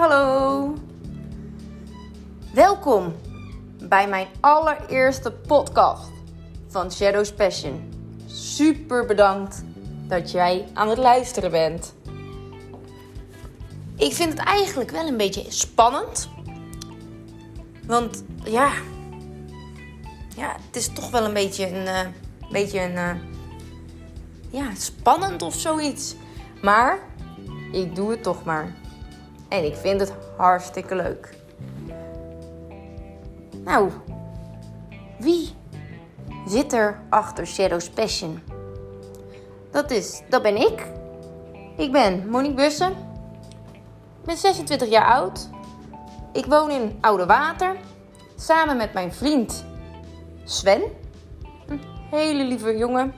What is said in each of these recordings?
hallo. Welkom bij mijn allereerste podcast van Shadows Passion. Super bedankt dat jij aan het luisteren bent. Ik vind het eigenlijk wel een beetje spannend. Want ja, ja het is toch wel een beetje een, uh, beetje een, uh, ja, spannend of zoiets. Maar ik doe het toch maar. En ik vind het hartstikke leuk. Nou, wie zit er achter Shadows Passion? Dat, is, dat ben ik. Ik ben Monique Bussen. Ik ben 26 jaar oud. Ik woon in Oude Water. Samen met mijn vriend Sven. Een hele lieve jongen.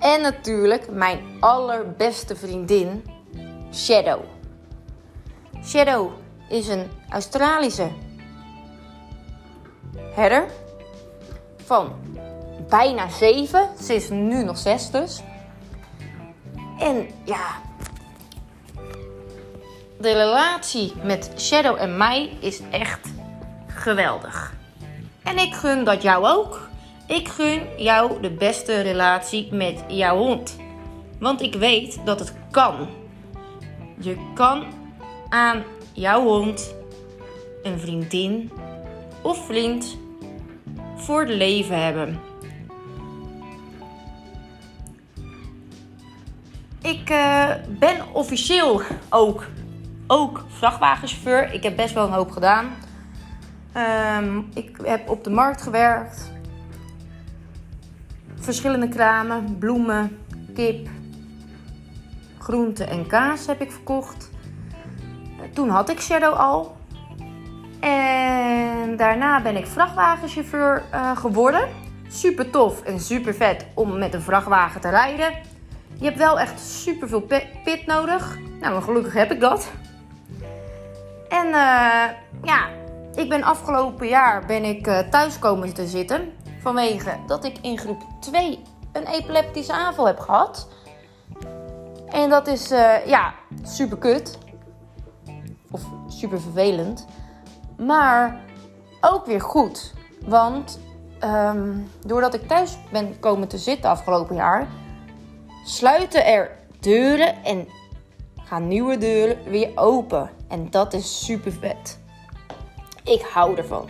En natuurlijk mijn allerbeste vriendin Shadow. Shadow is een Australische herder van bijna 7. Ze is nu nog 6 dus. En ja, de relatie met Shadow en mij is echt geweldig. En ik gun dat jou ook. Ik gun jou de beste relatie met jouw hond. Want ik weet dat het kan. Je kan aan jouw hond een vriendin of vriend voor het leven hebben. Ik uh, ben officieel ook, ook vrachtwagenchauffeur. Ik heb best wel een hoop gedaan. Um, ik heb op de markt gewerkt. Verschillende kramen, bloemen, kip, groenten en kaas heb ik verkocht. Toen had ik Shadow al. En daarna ben ik vrachtwagenchauffeur uh, geworden. Super tof en super vet om met een vrachtwagen te rijden. Je hebt wel echt super veel pit nodig. Nou, gelukkig heb ik dat. En uh, ja, ik ben afgelopen jaar ben ik uh, thuis komen te zitten. Vanwege dat ik in groep 2 een epileptische aanval heb gehad. En dat is ja, super kut. Of super vervelend. Maar ook weer goed. Want um, doordat ik thuis ben komen te zitten afgelopen jaar, sluiten er deuren en gaan nieuwe deuren weer open. En dat is super vet. Ik hou ervan.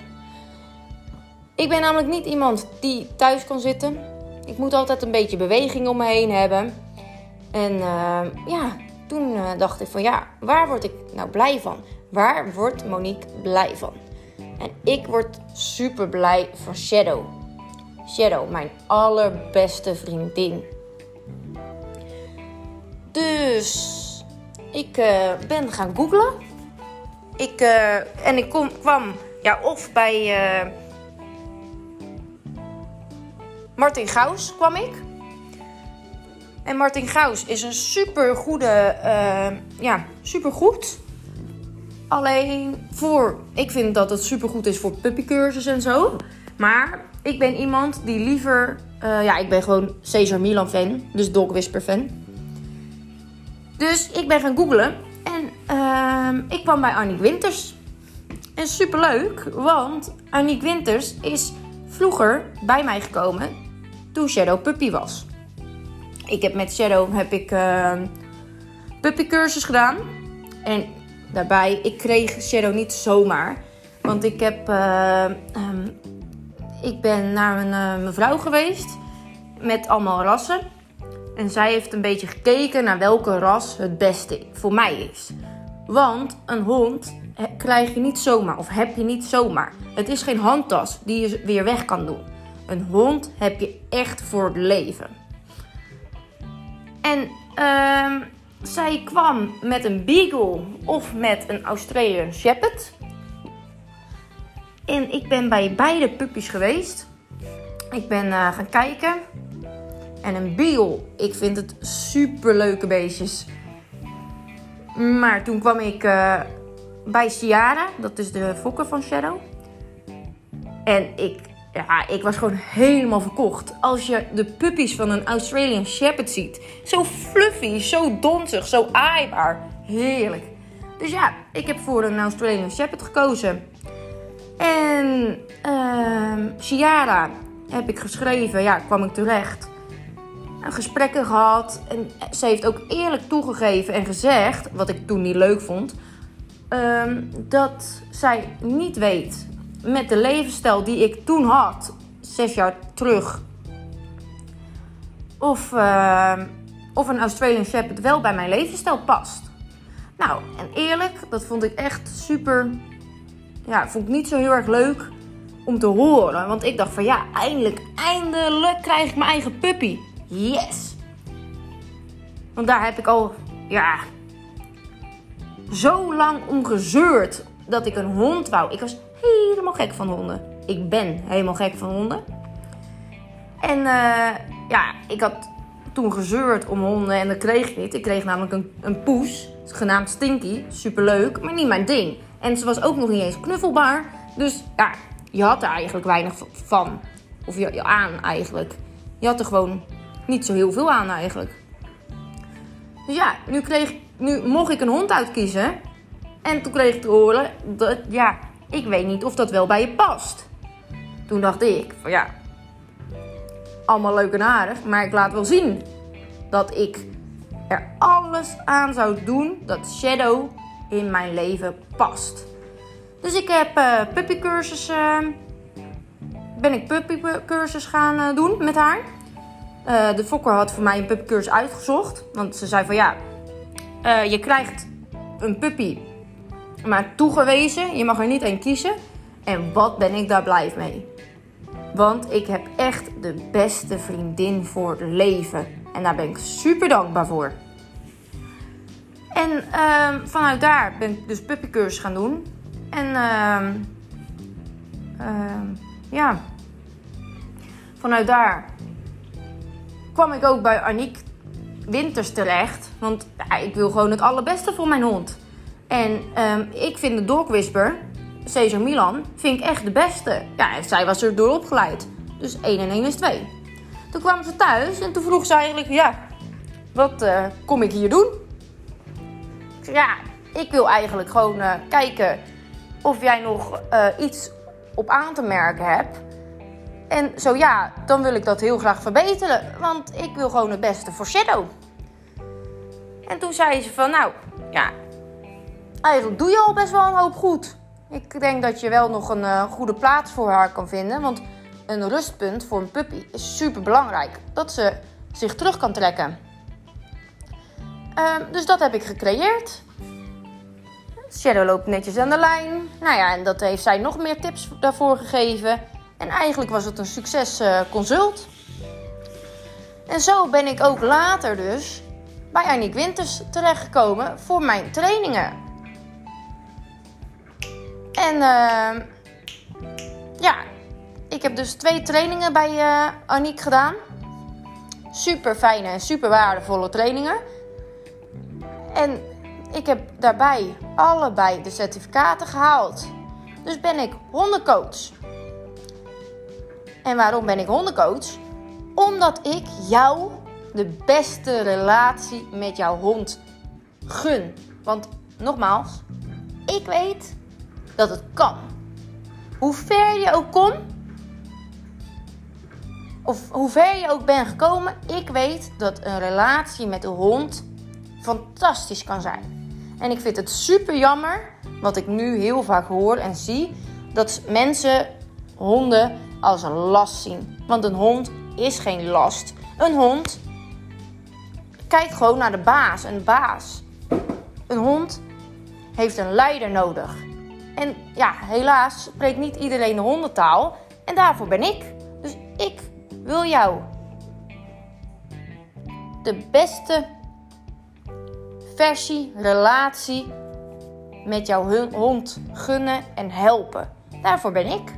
Ik ben namelijk niet iemand die thuis kan zitten. Ik moet altijd een beetje beweging om me heen hebben. En uh, ja, toen uh, dacht ik van ja, waar word ik nou blij van? Waar wordt Monique blij van? En ik word super blij van Shadow. Shadow, mijn allerbeste vriendin. Dus ik uh, ben gaan googlen. Ik, uh, en ik kom, kwam ja, of bij Martin Gaus kwam ik. En Martin Gaus is een super goede, ja, super goed. Alleen voor, ik vind dat het super goed is voor puppycursus en zo. Maar ik ben iemand die liever, ja, ik ben gewoon Cesar Milan fan, dus Dog Whisper fan. Dus ik ben gaan googlen en uh, ik kwam bij Annick Winters. En superleuk, want Annick Winters is vroeger bij mij gekomen toen Shadow puppy was. Ik heb met Shadow heb ik uh, puppycursus gedaan. En daarbij, ik kreeg Shadow niet zomaar. Want ik heb, uh, um, ik ben naar een uh, mevrouw geweest met allemaal rassen. En zij heeft een beetje gekeken naar welke ras het beste voor mij is. Want een hond krijg je niet zomaar of heb je niet zomaar. Het is geen handtas die je weer weg kan doen. Een hond heb je echt voor het leven. En uh, zij kwam met een Beagle of met een Australian Shepherd. En ik ben bij beide puppies geweest. Ik ben uh, gaan kijken. En een Beagle, ik vind het super leuke beestjes. Maar toen kwam ik uh, bij Ciara, dat is de fokker van Shadow. En ik, ja, ik was gewoon helemaal verkocht. Als je de puppies van een Australian Shepherd ziet. Zo fluffy, zo donzig, zo aaibaar. Heerlijk. Dus ja, ik heb voor een Australian Shepherd gekozen. En uh, heb ik geschreven, ja, kwam ik terecht. Gesprekken gehad. En ze heeft ook eerlijk toegegeven en gezegd, wat ik toen niet leuk vond, ehm, dat zij niet weet met de levensstijl die ik toen had, zes jaar terug, of, ehm, of een Australian Shepherd wel bij mijn levensstijl past. Nou, en eerlijk, dat vond ik echt super. Ja, vond ik niet zo heel erg leuk om te horen. Want ik dacht van ja, eindelijk, eindelijk krijg ik mijn eigen puppy. Yes! Want daar heb ik al, ja, zo lang om gezeurd dat ik een hond wou. Ik was helemaal gek van honden. Ik ben helemaal gek van honden. En uh, ja, ik had toen gezeurd om honden en dat kreeg ik niet. Ik kreeg namelijk een, een poes, genaamd Stinky. Superleuk, maar niet mijn ding. En ze was ook nog niet eens knuffelbaar. Dus ja, je had er eigenlijk weinig van. Of je, aan eigenlijk. Je had er gewoon niet zo heel veel aan eigenlijk. Dus ja, nu, kreeg, nu mocht ik een hond uitkiezen. En toen kreeg ik te horen dat, ja, ik weet niet of dat wel bij je past. Toen dacht ik, van ja, allemaal leuk en aardig, maar ik laat wel zien dat ik er alles aan zou doen dat Shadow in mijn leven past. Dus ik heb uh, puppycursus, ben ik puppycursus gaan uh, doen met haar. de fokker had voor mij een puppycursus uitgezocht, want ze zei van ja, je krijgt een puppy, maar toegewezen, je mag er niet één kiezen. En wat ben ik daar blij mee. Want ik heb echt de beste vriendin voor het leven. En daar ben ik super dankbaar voor. En uh, vanuit daar ben ik dus puppycursus gaan doen. En uh, ja, vanuit daar kwam ik ook bij Aniek Winters terecht. Want ik wil gewoon het allerbeste voor mijn hond. En ehm, ik vind de Dog Whisper Cesar Milan vind ik echt de beste. Ja, zij was er door opgeleid. Dus 1 en 1 is 2. Toen kwam ze thuis en toen vroeg ze eigenlijk: Ja, wat uh, kom ik hier doen? Ik zei, ja, ik wil eigenlijk gewoon uh, kijken of jij nog uh, iets op aan te merken hebt. En zo ja, dan wil ik dat heel graag verbeteren. Want ik wil gewoon het beste voor Shadow. En toen zei ze van, nou, ja, eigenlijk doe je al best wel een hoop goed. Ik denk dat je wel nog een uh, goede plaats voor haar kan vinden. Want een rustpunt voor een puppy is super belangrijk. Dat ze zich terug kan trekken. Uh, dus dat heb ik gecreëerd. Shadow loopt netjes aan de lijn. Nou ja, en dat heeft zij nog meer tips daarvoor gegeven. En eigenlijk was het een succes uh, consult. En zo ben ik ook later dus bij Aniek Winters terechtgekomen voor mijn trainingen. En uh, ja, ik heb dus twee trainingen bij uh, Aniek gedaan. Super fijne en super waardevolle trainingen. En ik heb daarbij allebei de certificaten gehaald. Dus ben ik hondencoach. En waarom ben ik hondencoach? Omdat ik jou de beste relatie met jouw hond gun. Want nogmaals, ik weet dat het kan. Hoe ver je ook komt, of hoe ver je ook bent gekomen, ik weet dat een relatie met een hond fantastisch kan zijn. En ik vind het super jammer, wat ik nu heel vaak hoor en zie, dat mensen honden als een last zien. Want een hond is geen last. Een hond kijkt gewoon naar de baas, een baas. Een hond heeft een leider nodig. En ja, helaas spreekt niet iedereen de hondentaal. En daarvoor ben ik. Dus ik wil jou de beste versie, relatie met jouw hond gunnen en helpen. Daarvoor ben ik.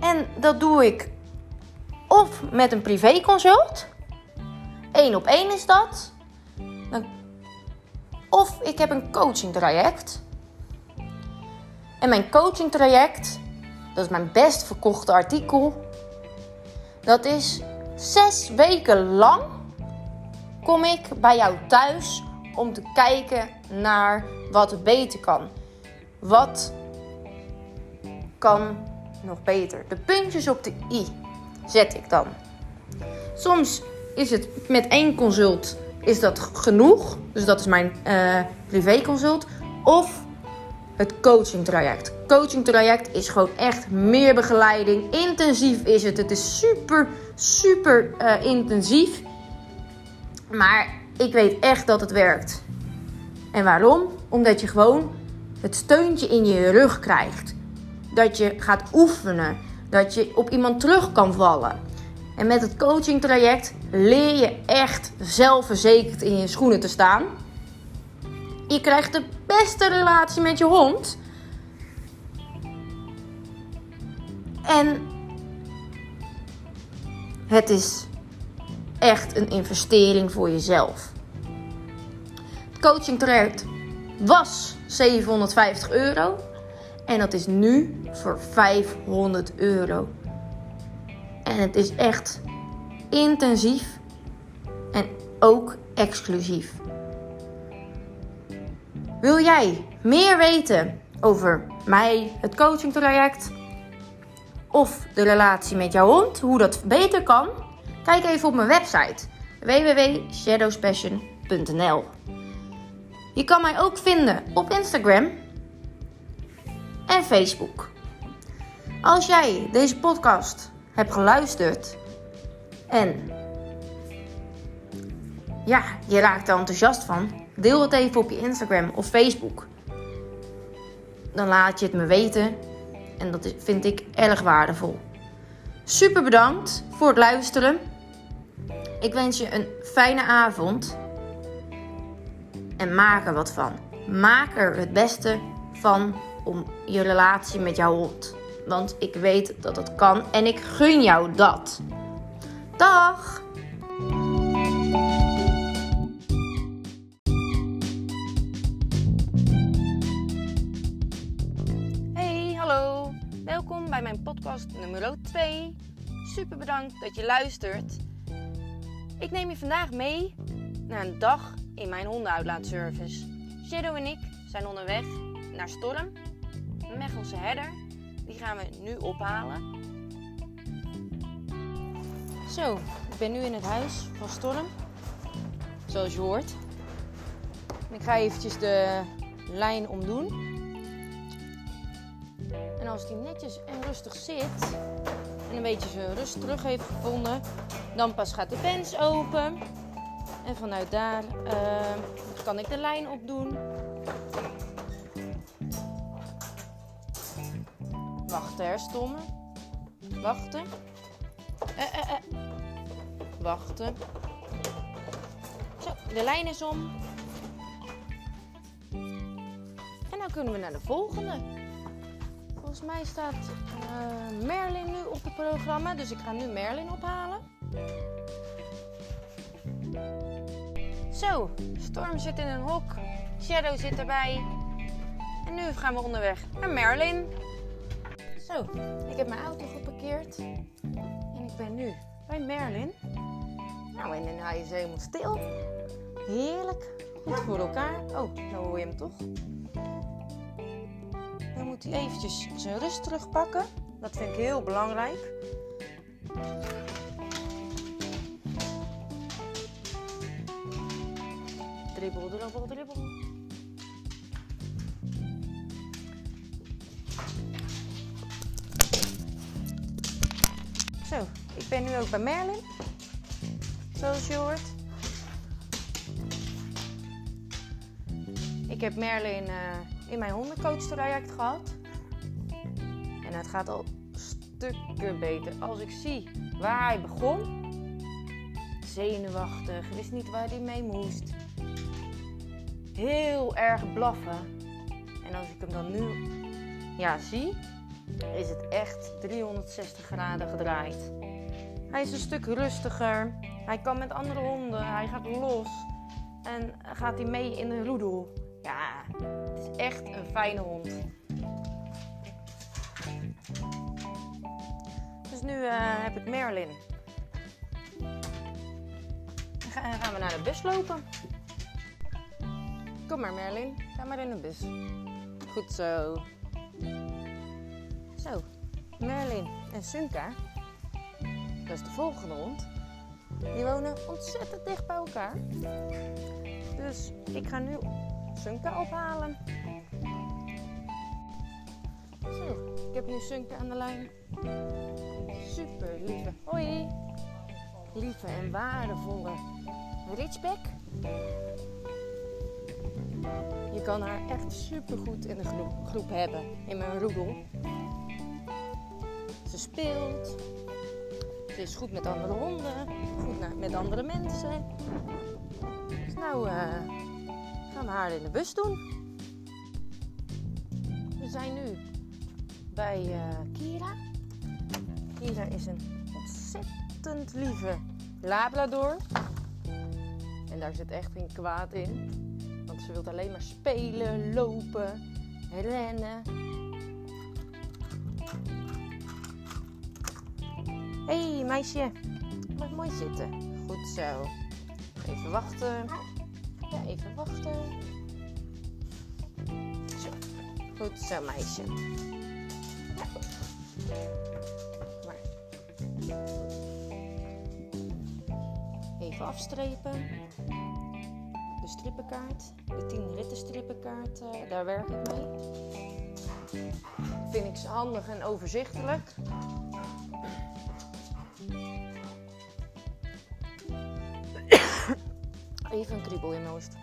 En dat doe ik of met een privéconsult. Eén op één is dat. Of ik heb een coaching traject. En mijn coaching traject, dat is mijn best verkochte artikel. Dat is zes weken lang kom ik bij jou thuis om te kijken naar wat beter kan. Wat kan nog beter? De puntjes op de i zet ik dan. Soms is het met één consult is dat genoeg. Dus dat is mijn uh, privé consult. Of het coaching traject. Coaching traject is gewoon echt meer begeleiding. Intensief is het. Het is super, super uh, intensief. Maar ik weet echt dat het werkt. En waarom? Omdat je gewoon het steuntje in je rug krijgt. Dat je gaat oefenen. Dat je op iemand terug kan vallen. En met het coaching traject leer je echt zelfverzekerd in je schoenen te staan. Je krijgt de beste relatie met je hond. En het is echt een investering voor jezelf. Het coaching traject was 750 euro. En dat is nu voor 500 euro. En het is echt intensief en ook exclusief. Wil jij meer weten over mij, het coaching traject of de relatie met jouw hond, hoe dat beter kan? Kijk even op mijn website www.shadowspassion.nl. Je kan mij ook vinden op Instagram en Facebook. Als jij deze podcast hebt geluisterd en ja, je raakt er enthousiast van, deel het even op je Instagram of Facebook. Dan laat je het me weten en dat vind ik erg waardevol. Super bedankt voor het luisteren. Ik wens je een fijne avond. En maak er wat van. Maak er het beste van om je relatie met jouw hond. Want ik weet dat het kan en ik gun jou dat. Dag! Hey, hallo. Welkom bij mijn podcast nummer 2. Super bedankt dat je luistert. Ik neem je vandaag mee naar een dag in mijn hondenuitlaatservice. Shadow en ik zijn onderweg naar Storm, Mechelse herder. Die gaan we nu ophalen. Zo, ik ben nu in het huis van Storm. Zoals je hoort. ik ga eventjes de lijn omdoen. En als die netjes en rustig zit en een beetje zijn rust terug heeft gevonden, dan pas gaat de pens open. En vanuit daar uh, kan ik de lijn opdoen. Wachten, hè, stomme. Wachten. Eh, eh, eh. Wachten. Zo, de lijn is om. En dan kunnen we naar de volgende. Volgens mij staat uh, Merlin nu op het programma. Dus ik ga nu Merlin ophalen. Zo, Storm zit in een hok. Shadow zit erbij. En nu gaan we onderweg naar Merlin. Zo, ik heb mijn auto geparkeerd. En ik ben nu bij Merlin. Nou, en hij is helemaal stil. Heerlijk. Goed voor elkaar. Oh, nou hoor je hem toch. Dan moet hij eventjes zijn rust terugpakken. Dat vind ik heel belangrijk. Dribbel, dribbel, dribbel. Zo, ik ben nu ook bij Merlin. Zoals je hoort. Ik heb Merlin uh, in mijn hondencoach traject gehad. En het gaat al stukken beter. Als ik zie waar hij begon. Zenuwachtig, wist niet waar hij mee moest. Heel erg blaffen. En als ik hem dan nu ja, zie, is het echt 360 graden gedraaid. Hij is een stuk rustiger. Hij kan met andere honden. Hij gaat los. En gaat hij mee in een roedel. Ja, het is echt een fijne hond. Dus nu uh, heb ik Merlin gaan we naar de bus lopen. Kom maar Merlin, ga maar in de bus. Goed zo. Zo, Merlin en Sunka, dat is de volgende hond. Die wonen ontzettend dicht bij elkaar. Dus ik ga nu Sunka ophalen. Zo, ik heb nu Sunka aan de lijn. Super lieve. Hoi. Lieve en waardevolle Richback. Je kan haar echt super goed in de groep, groep hebben. In mijn roedel. Ze speelt. Ze is goed met andere honden. Goed met andere mensen. Dus nou uh, gaan we haar in de bus doen. We zijn nu bij uh, Kira. Kira is een ontzettend lieve Labrador. En daar zit echt geen kwaad in. Want ze wil alleen maar spelen, lopen, rennen. Hé hey, meisje, mooi zitten. Goed zo. Even wachten. Ja, even wachten. Zo. Goed zo meisje. Even afstrepen. De strippenkaart. De 10 ritten strippenkaart. Uh, daar werk ik mee. Vind ik ze handig en overzichtelijk. Even een kriebel in mijn.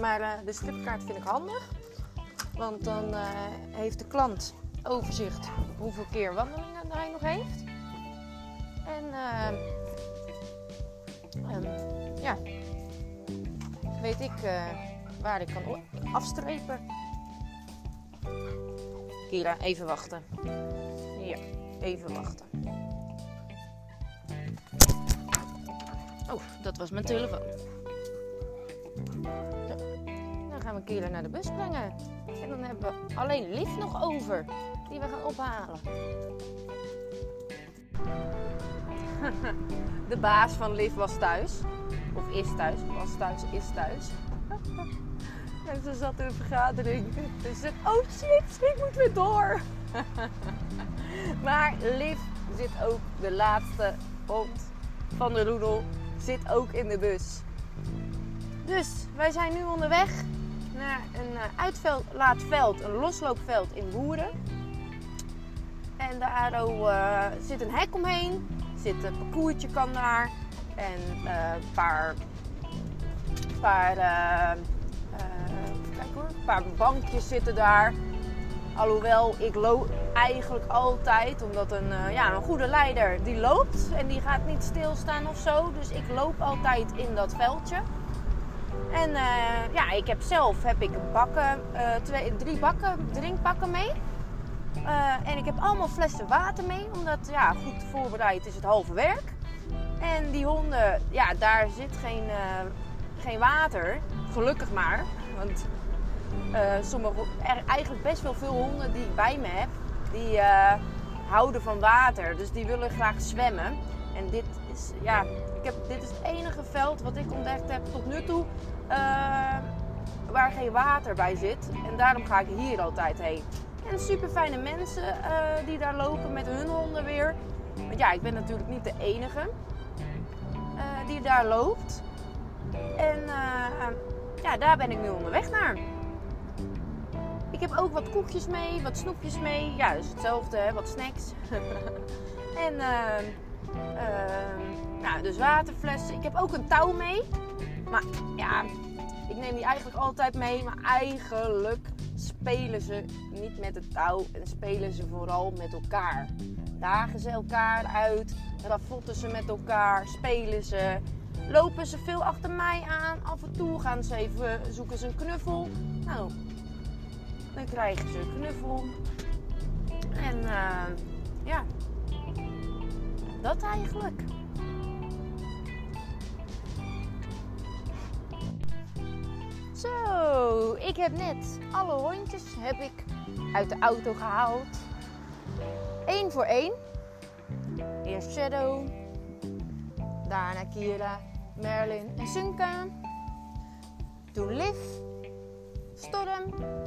Maar uh, de stripkaart vind ik handig. Want dan uh, heeft de klant overzicht hoeveel keer wandelingen hij nog heeft. En uh, um, ja, weet ik waar ik kan afstrepen. Kira, even wachten. Ja, even wachten. Dat was mijn telefoon. Dan gaan we Kira naar de bus brengen. En dan hebben we alleen Lief nog over. Die we gaan ophalen. De baas van Liv was thuis. Of is thuis. Was thuis, is thuis. En ze zat in een vergadering. Ze zei, oh shit, ik moet weer door. maar Liv zit ook de laatste hond van de roedel. Zit ook in de bus. Dus wij zijn nu onderweg naar een eh, uitlaatveld, een losloopveld in Boeren. En daar uh, zit een hek omheen, zit een parcoursje kan daar en een paar, paar, een paar bankjes zitten daar. Alhoewel ik loop eigenlijk altijd, omdat een, ja, een goede leider die loopt en die gaat niet stilstaan of zo. Dus ik loop altijd in dat veldje. En uh, ja, ik heb zelf heb ik bakken, uh, twee, drie bakken, drinkbakken mee. En ik heb allemaal flessen water mee, omdat ja, goed voorbereid is het halve werk. En die honden, ja, daar zit geen, geen water. Gelukkig maar. Want sommige, er, eigenlijk best wel veel honden die ik bij me heb, die houden van water. Dus die willen graag zwemmen. En dit is, ja, ik heb, dit is het enige veld wat ik ontdekt heb tot nu toe uh, waar geen water bij zit. En daarom ga ik hier altijd heen. En super fijne mensen uh, die daar lopen met hun honden weer. Want ja, ik ben natuurlijk niet de enige uh, die daar loopt. En ja, daar ben ik nu onderweg naar. Ik heb ook wat koekjes mee, wat snoepjes mee. Ja, dus hetzelfde, hè? wat snacks. en nou, dus waterflessen. Ik heb ook een touw mee. Maar ja, ik neem die eigenlijk altijd mee. Maar eigenlijk spelen ze niet met het touw. En spelen ze vooral met elkaar. Dagen ze elkaar uit. Ravotten ze met elkaar. Spelen ze. Lopen ze veel achter mij aan. Af en toe gaan ze even zoeken ze een knuffel. Nou, dan krijgen ze een knuffel. En uh, ja, dat eigenlijk. Zo, ik heb net alle hondjes heb ik uit de auto gehaald. Eén voor één. Eerst Shadow, Daarna Kira, Merlin en Sunka. Doe Liv, Storm.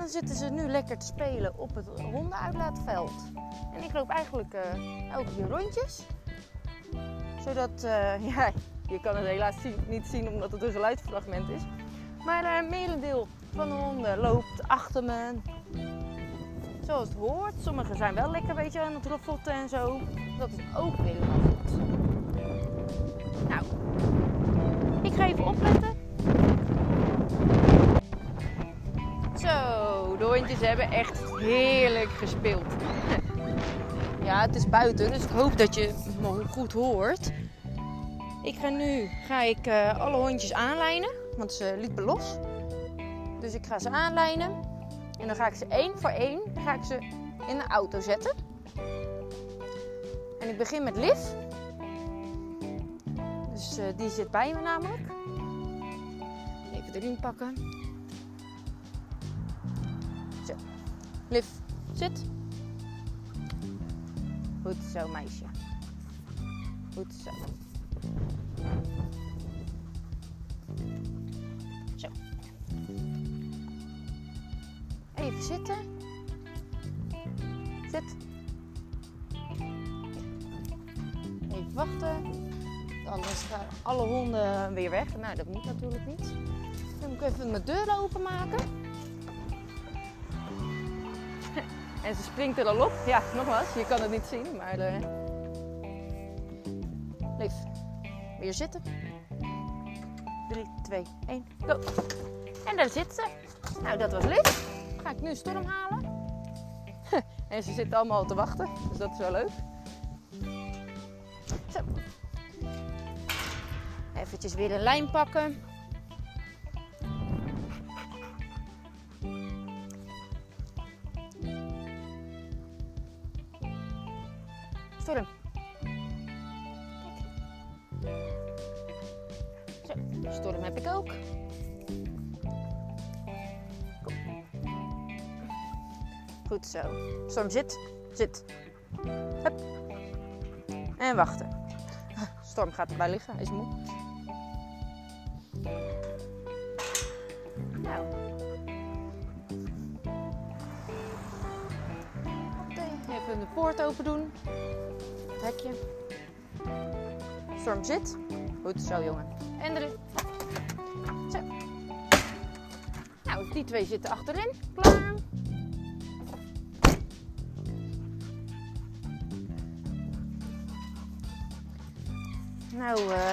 Dan zitten ze nu lekker te spelen op het hondenuitlaatveld. En ik loop eigenlijk uh, elke keer rondjes. Zodat, uh, ja, je kan het helaas niet zien omdat het een geluidsfragment is. Maar een uh, merendeel van de honden loopt achter me. Zoals het hoort. Sommigen zijn wel lekker een beetje aan het roffotten en zo. Dat is ook helemaal goed. Nou, ik ga even opletten. Hondjes hebben echt heerlijk gespeeld. Ja, het is buiten, dus ik hoop dat je me goed hoort. Ik ga nu ga ik, uh, alle hondjes aanlijnen, want ze liepen los. Dus ik ga ze aanlijnen. En dan ga ik ze één voor één ga ik ze in de auto zetten. En ik begin met Liv. Dus uh, die zit bij me namelijk. Even erin pakken. Liv, zit. Goed zo, meisje. Goed zo. Zo. Even zitten. Zit. Even wachten. Anders gaan alle honden weer weg. Nou, dat moet natuurlijk niet. Dan moet ik even mijn deur openmaken. En ze springt er al op. Ja, nogmaals, je kan het niet zien, maar... De... Eh, Leef. Weer zitten. 3, 2, 1, go. En daar zit ze. Nou, dat was lief. Ga ik nu storm halen. en ze zitten allemaal te wachten, dus dat is wel leuk. Zo. Eventjes weer een lijn pakken. Storm. Zo, storm heb ik ook. Goed zo. Storm zit. Zit. Hup. En wachten. Storm gaat erbij liggen, is moe. Nou. Even de poort open doen. Het hekje. Storm zit. Goed zo, jongen. En erin. Zo. Nou, die twee zitten achterin. Klaar. Nou, eh...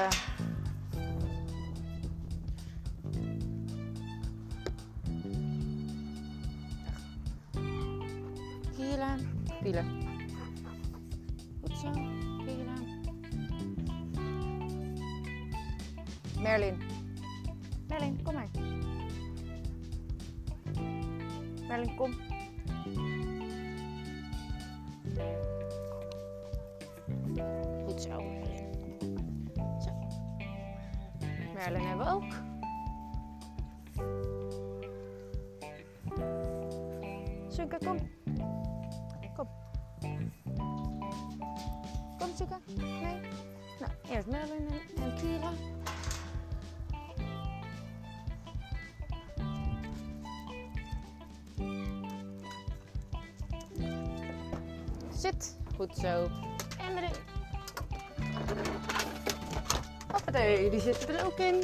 Merlin hebben we ook. Suka, kom. Kom. Kom, Suka. Nee. Nou, eerst Merlin en, en Kira. Zit. Goed zo. Hoppatee, die zitten er ook in.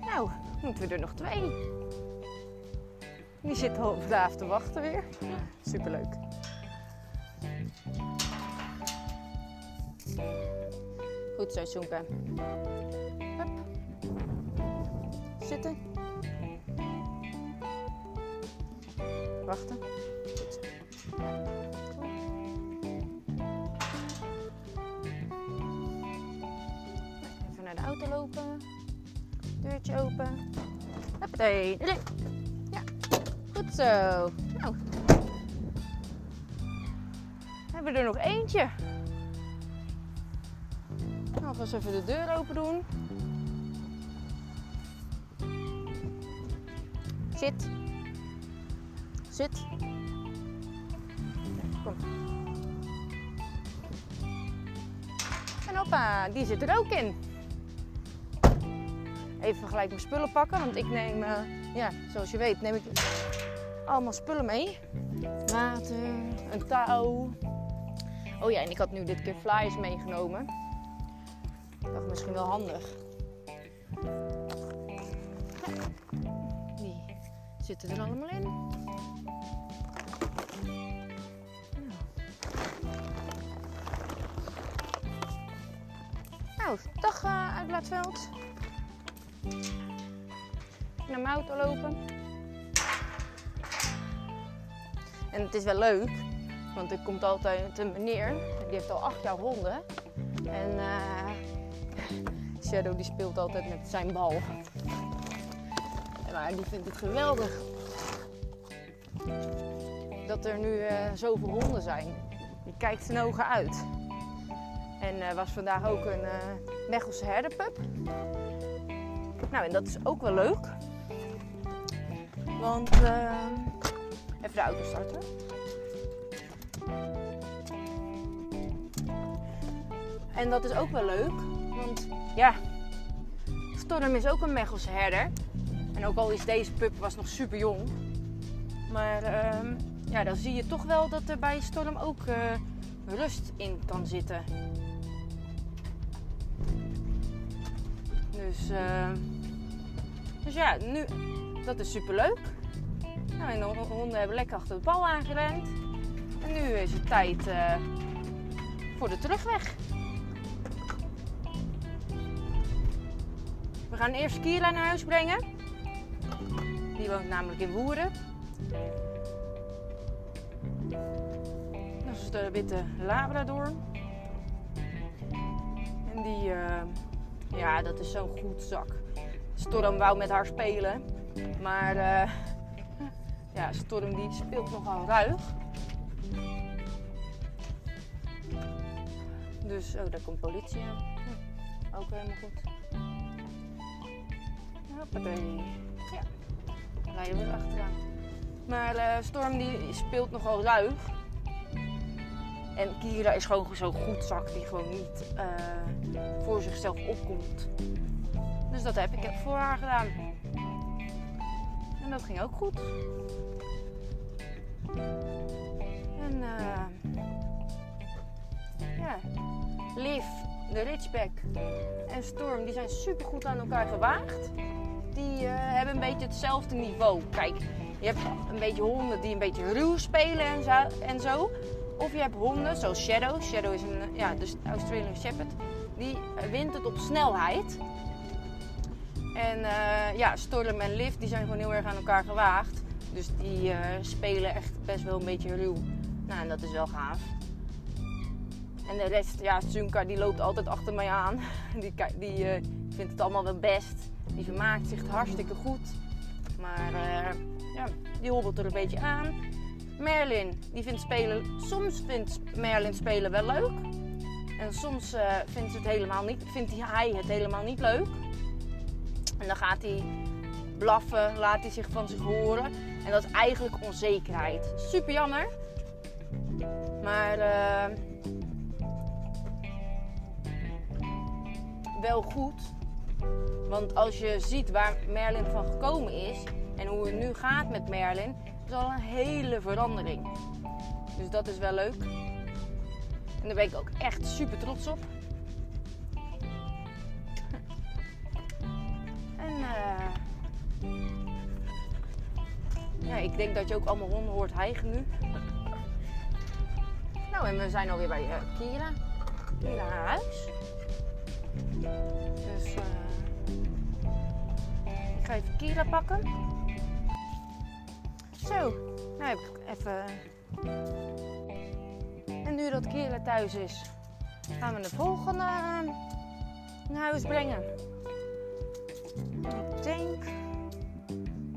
Nou, moeten we er nog twee. Die zitten al vandaag te wachten weer. Superleuk. Goed zo, Soenka. Zitten. Open. Hoppatee. Ja, goed zo. Nou. Hebben we er nog eentje. Alvast even de deur open doen. Zit. Zit. Kom. En hoppa, die zit er ook in. Even gelijk mijn spullen pakken, want ik neem, uh, ja, zoals je weet, neem ik allemaal spullen mee. Water, een touw. Oh ja, en ik had nu dit keer flyers meegenomen. Ik dacht misschien wel handig. Die zitten er allemaal in. Nou, dag uh, uitlaatveld. Naar mijn auto lopen. En het is wel leuk, want er komt altijd een meneer, die heeft al acht jaar honden. En uh, Shadow die speelt altijd met zijn bal. Maar die vindt het geweldig dat er nu uh, zoveel honden zijn. Die kijkt zijn ogen uit. En uh, was vandaag ook een Mechelse herderpup. Nou, en dat is ook wel leuk. Want, even de auto starten. En dat is ook wel leuk. Want, ja, Storm is ook een Mechelse herder. En ook al is deze pup was nog super jong. Maar uh, ja, dan zie je toch wel dat er bij Storm ook uh, rust in kan zitten. Dus, uh, dus ja, nu, dat is super leuk. Nou, de honden hebben lekker achter de bal aangerend. En nu is het tijd uh, voor de terugweg. We gaan eerst Kira naar huis brengen. Die woont namelijk in Woeren. Dat is de witte Labrador. En die, uh, ja, dat is zo'n goed zak. Storm wou met haar spelen. Maar uh, ja, Storm die speelt nogal ruig. Dus, oh, daar komt politie aan. Hm, ook helemaal goed. Hoppatee. Ja, rijden we achteraan. Maar uh, Storm die speelt nogal ruig. En Kira is gewoon zo'n goed zak die gewoon niet uh, voor zichzelf opkomt. Dus dat heb ik voor haar gedaan. En dat ging ook goed. En uh, ja, Liv, de Ridgeback en Storm, die zijn super goed aan elkaar gewaagd. Die uh, hebben een beetje hetzelfde niveau. Kijk, je hebt een beetje honden die een beetje ruw spelen en zo. En zo. Of je hebt honden zoals Shadow. Shadow is een ja, dus Australian Shepherd. Die wint het op snelheid. En uh, ja, Storm en Liv die zijn gewoon heel erg aan elkaar gewaagd. Dus die uh, spelen echt best wel een beetje ruw. Nou, en dat is wel gaaf. En de rest, ja, Sunka die loopt altijd achter mij aan. Die, die uh, vindt het allemaal wel best. Die vermaakt zich hartstikke goed. Maar ja, die hobbelt er een beetje aan. Merlin, die vindt spelen, soms vindt Merlin spelen wel leuk. En soms vindt, het helemaal niet, vindt hij het helemaal niet leuk. En dan gaat hij blaffen, laat hij zich van zich horen. En dat is eigenlijk onzekerheid. Super jammer. Maar uh, wel goed. Want als je ziet waar Merlin van gekomen is en hoe het nu gaat met Merlin, is al een hele verandering. Dus dat is wel leuk. En daar ben ik ook echt super trots op. ja, ik denk dat je ook allemaal honden hoort hijgen nu. Nou, en we zijn alweer bij uh, Kira. Kira huis. Dus uh, ik ga even Kira pakken. Zo, nou heb ik even. En nu dat Kira thuis is, gaan we de volgende naar huis brengen. Ik denk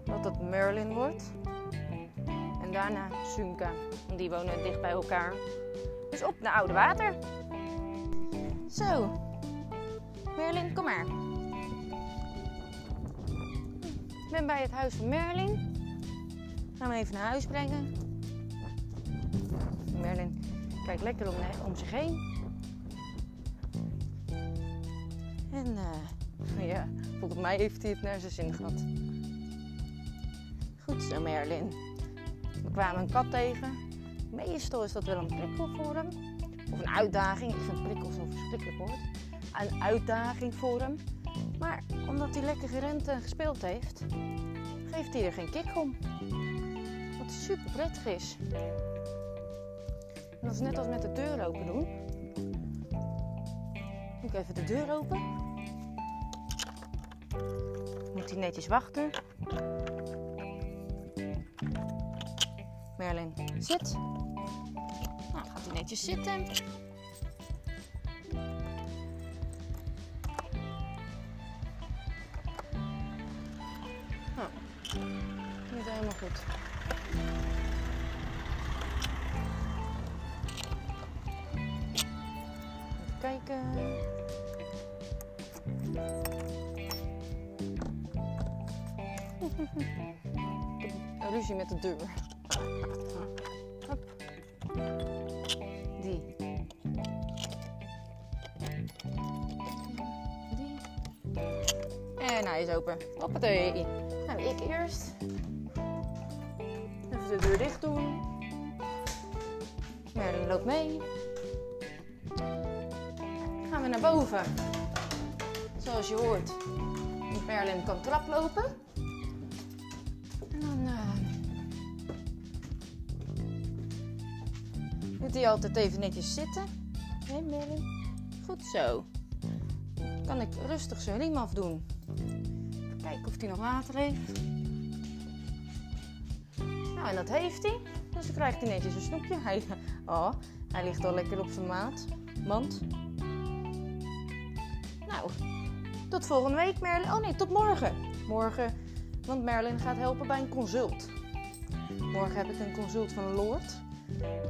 dat het Merlin wordt. En daarna Sunka. Die wonen dicht bij elkaar. Dus op naar Oude Water. Zo. Merlin, kom maar. Ik ben bij het huis van Merlin. Gaan we even naar huis brengen. Merlin kijkt lekker om, om zich heen. En uh, ja, volgens mij heeft hij het naar zijn zin gehad. Goed zo, Merlin. We kwamen een kat tegen. Meestal is dat wel een prikkel voor hem. Of een uitdaging. Ik vind prikkel zo'n verschrikkelijk woord. Een uitdaging voor hem. Maar omdat hij lekker gerend en gespeeld heeft, geeft hij er geen kick om. Wat super prettig is. Dat is net als met de deur open doen. Doe ik even de deur open. Moet hij netjes wachten. Merlin, zit. Nou, gaat hij netjes zitten. Nou, niet helemaal goed. Even kijken. Ruzie met de deur. Hop. Die. Die. En hij is open. Hoppatee. Nou, ik eerst. Even de deur dicht doen. Merlin loopt mee. Gaan we naar boven. Zoals je hoort. Merlin kan traplopen. Altijd even netjes zitten. Hé Merlin. Goed zo. Kan ik rustig zijn riem afdoen. Even kijken of hij nog water heeft. Nou, en dat heeft hij. Dus dan krijgt hij netjes een snoepje. Hij, oh, hij ligt al lekker op zijn maat. Mand. Nou, tot volgende week Merlin. Oh nee, tot morgen. Morgen, want Merlin gaat helpen bij een consult. Morgen heb ik een consult van lord.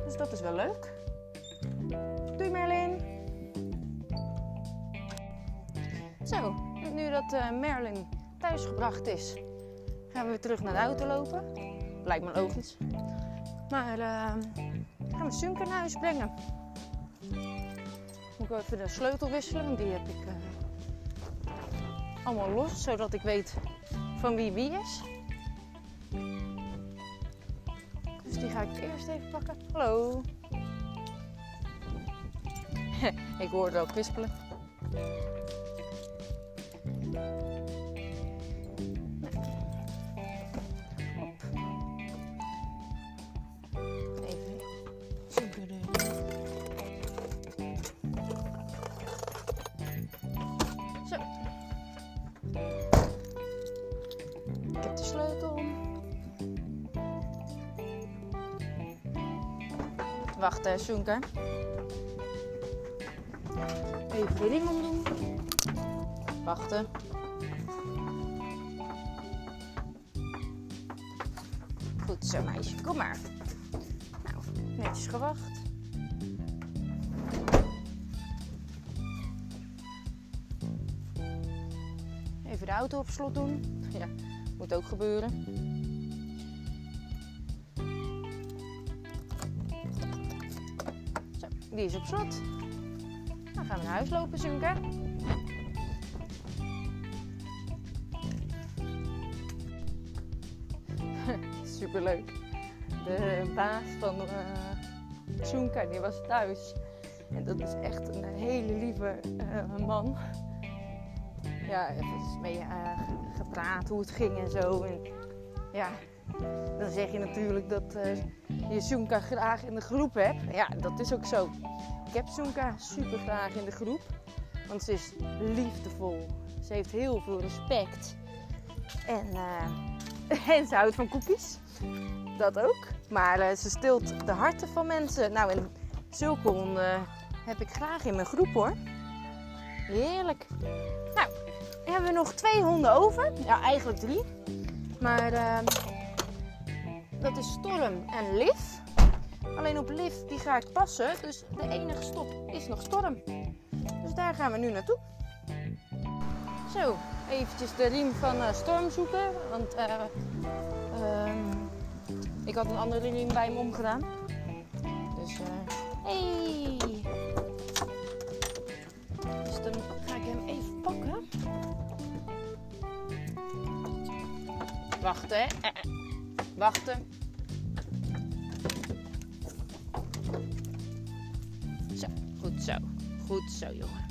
Dus dat is wel leuk. Doei Merlin. Zo, nu dat uh, Merlin thuisgebracht is, gaan we weer terug naar de auto lopen. Lijkt me logisch. Maar uh, gaan we Sunker naar huis brengen. Moet ik even de sleutel wisselen, die heb ik uh, allemaal los, zodat ik weet van wie wie is. Dus die ga ik eerst even pakken. Hallo. ik hoorde ook kwispelen. Wacht, uh, Sunker. Even de riem omdoen. Wachten. Goed zo, meisje. Kom maar. Nou, netjes gewacht. Even de auto op slot doen. Ja, moet ook gebeuren. Die is op slot. Dan gaan we naar huis lopen, Sunker. Superleuk. De baas van uh, die was thuis. En dat is echt een hele lieve uh, man. Ja, even mee uh, gepraat hoe het ging en zo. En ja, dan zeg je natuurlijk dat uh, je Sunka graag in de groep hebt. Ja, dat is ook zo. Heb Sunka super graag in de groep. Want ze is liefdevol. Ze heeft heel veel respect. En, uh, en ze houdt van koekjes. Dat ook. Maar uh, ze stilt de harten van mensen. Nou, en zulke honden heb ik graag in mijn groep hoor. Heerlijk. Nou, hebben we nog twee honden over. Ja, eigenlijk drie. Maar uh, dat is Storm en Liv. Alleen op Liv die ga ik passen. Dus de enige stop is nog Storm. Dus daar gaan we nu naartoe. Zo, eventjes de riem van uh, Storm zoeken. Want uh, ik had een andere riem bij hem omgedaan. Dus, eh hey! Dus dan ga ik hem even pakken. Wachten, hè? Eh, eh. Wachten. Goed zo, jongen.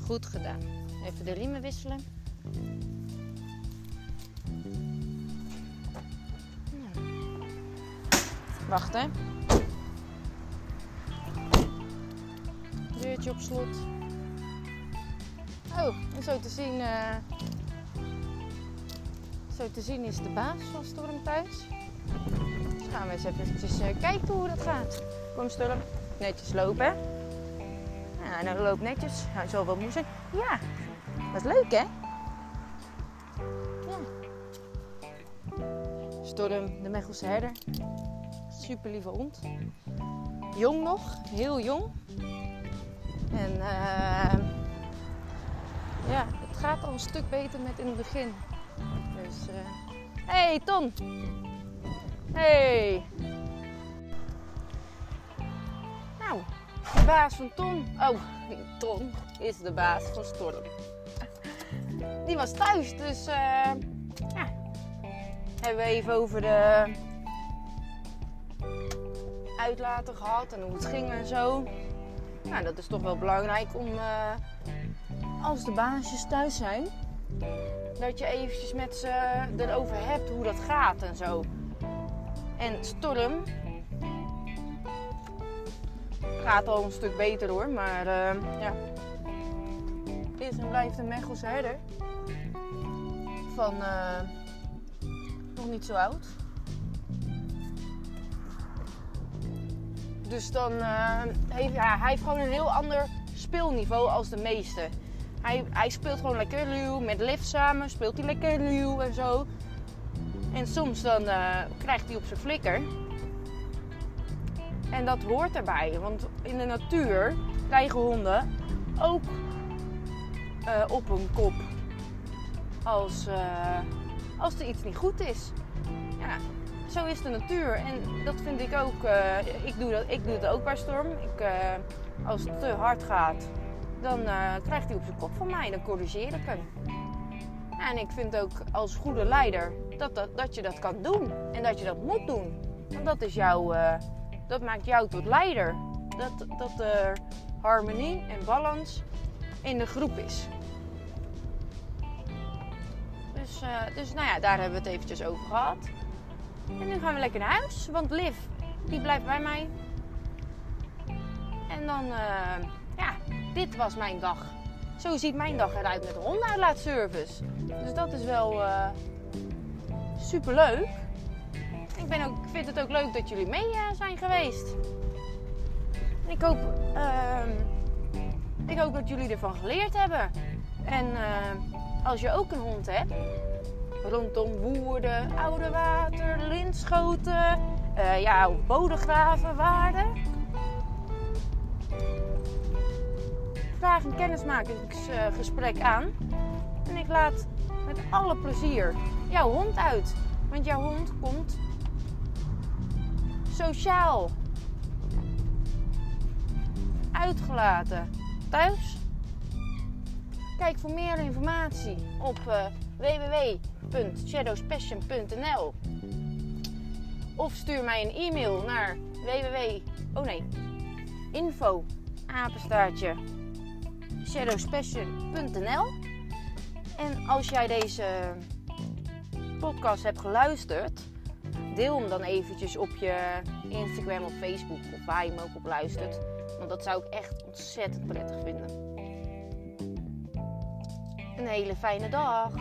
Goed gedaan. Even de riemen wisselen. Nou. Wacht hè. Deurtje op slot. Oh, en zo te zien, eh, zo te zien is de baas van Storm thuis. Dus gaan we eens eventjes eh, kijken hoe dat gaat. Kom Storm, netjes lopen. Ja, nou loopt netjes. Hij zal wel moe zijn. Ja, dat is leuk hè? Ja. Storm, de Mechelse herder. Super lieve hond. Jong nog, heel jong. En eh, ja, het gaat al een stuk beter met in het begin. Dus, eh hey Ton! Hey! De baas van Ton. Oh, Ton is de baas van Storm. Die was thuis, dus eh ja. Hebben we even over de uitlaten gehad en hoe het ging en zo. Nou, dat is toch wel belangrijk om eh, als de baasjes thuis zijn, dat je eventjes met ze erover hebt hoe dat gaat en zo. En Storm gaat al een stuk beter hoor, maar eh, ja. Is en blijft een Mechelse herder. Van eh, nog niet zo oud. Dus dan uh, heeft ja, hij heeft gewoon een heel ander speelniveau als de meeste. Hij, hij speelt gewoon lekker luw, met Liv samen speelt hij lekker luw en zo. En soms dan uh, krijgt hij op zijn flikker. En dat hoort erbij, want in de natuur krijgen honden ook uh, op hun kop als, als er iets niet goed is. Ja, zo is de natuur. En dat vind ik ook. Uh, ik, doe dat, ik doe het ook bij Storm. Ik, als het te hard gaat, dan krijgt hij op zijn kop van mij. Dan corrigeer ik hem. En ik vind ook als goede leider dat, dat, dat je dat kan doen. En dat je dat moet doen. Want dat, is jouw, dat maakt jou tot leider. Dat, dat er harmonie en balans in de groep is. Dus, dus nou ja, daar hebben we het eventjes over gehad. En nu gaan we lekker naar huis, want Liv, die blijft bij mij. En dan, uh, ja, dit was mijn dag. Zo ziet mijn dag eruit met de hondenuitlaatservice. Dus dat is wel uh, super leuk. Ik, ben ook, ik vind het ook leuk dat jullie mee uh, zijn geweest. En ik hoop, ik hoop dat jullie ervan geleerd hebben. En als je ook een hond hebt, rondom Woerden, Oude Water, Linschoten, uh, ja, Bodegraven, Waarden. Vraag een kennismakingsgesprek aan en ik laat met alle plezier jouw hond uit. Want jouw hond komt sociaal uitgelaten thuis. Kijk voor meer informatie op uh, of stuur mij een e-mail naar www oh nee info apenstaartje en als jij deze podcast hebt geluisterd deel hem dan eventjes op je Instagram of Facebook of waar je hem ook op luistert. Want dat zou ik echt ontzettend prettig vinden. Een hele fijne dag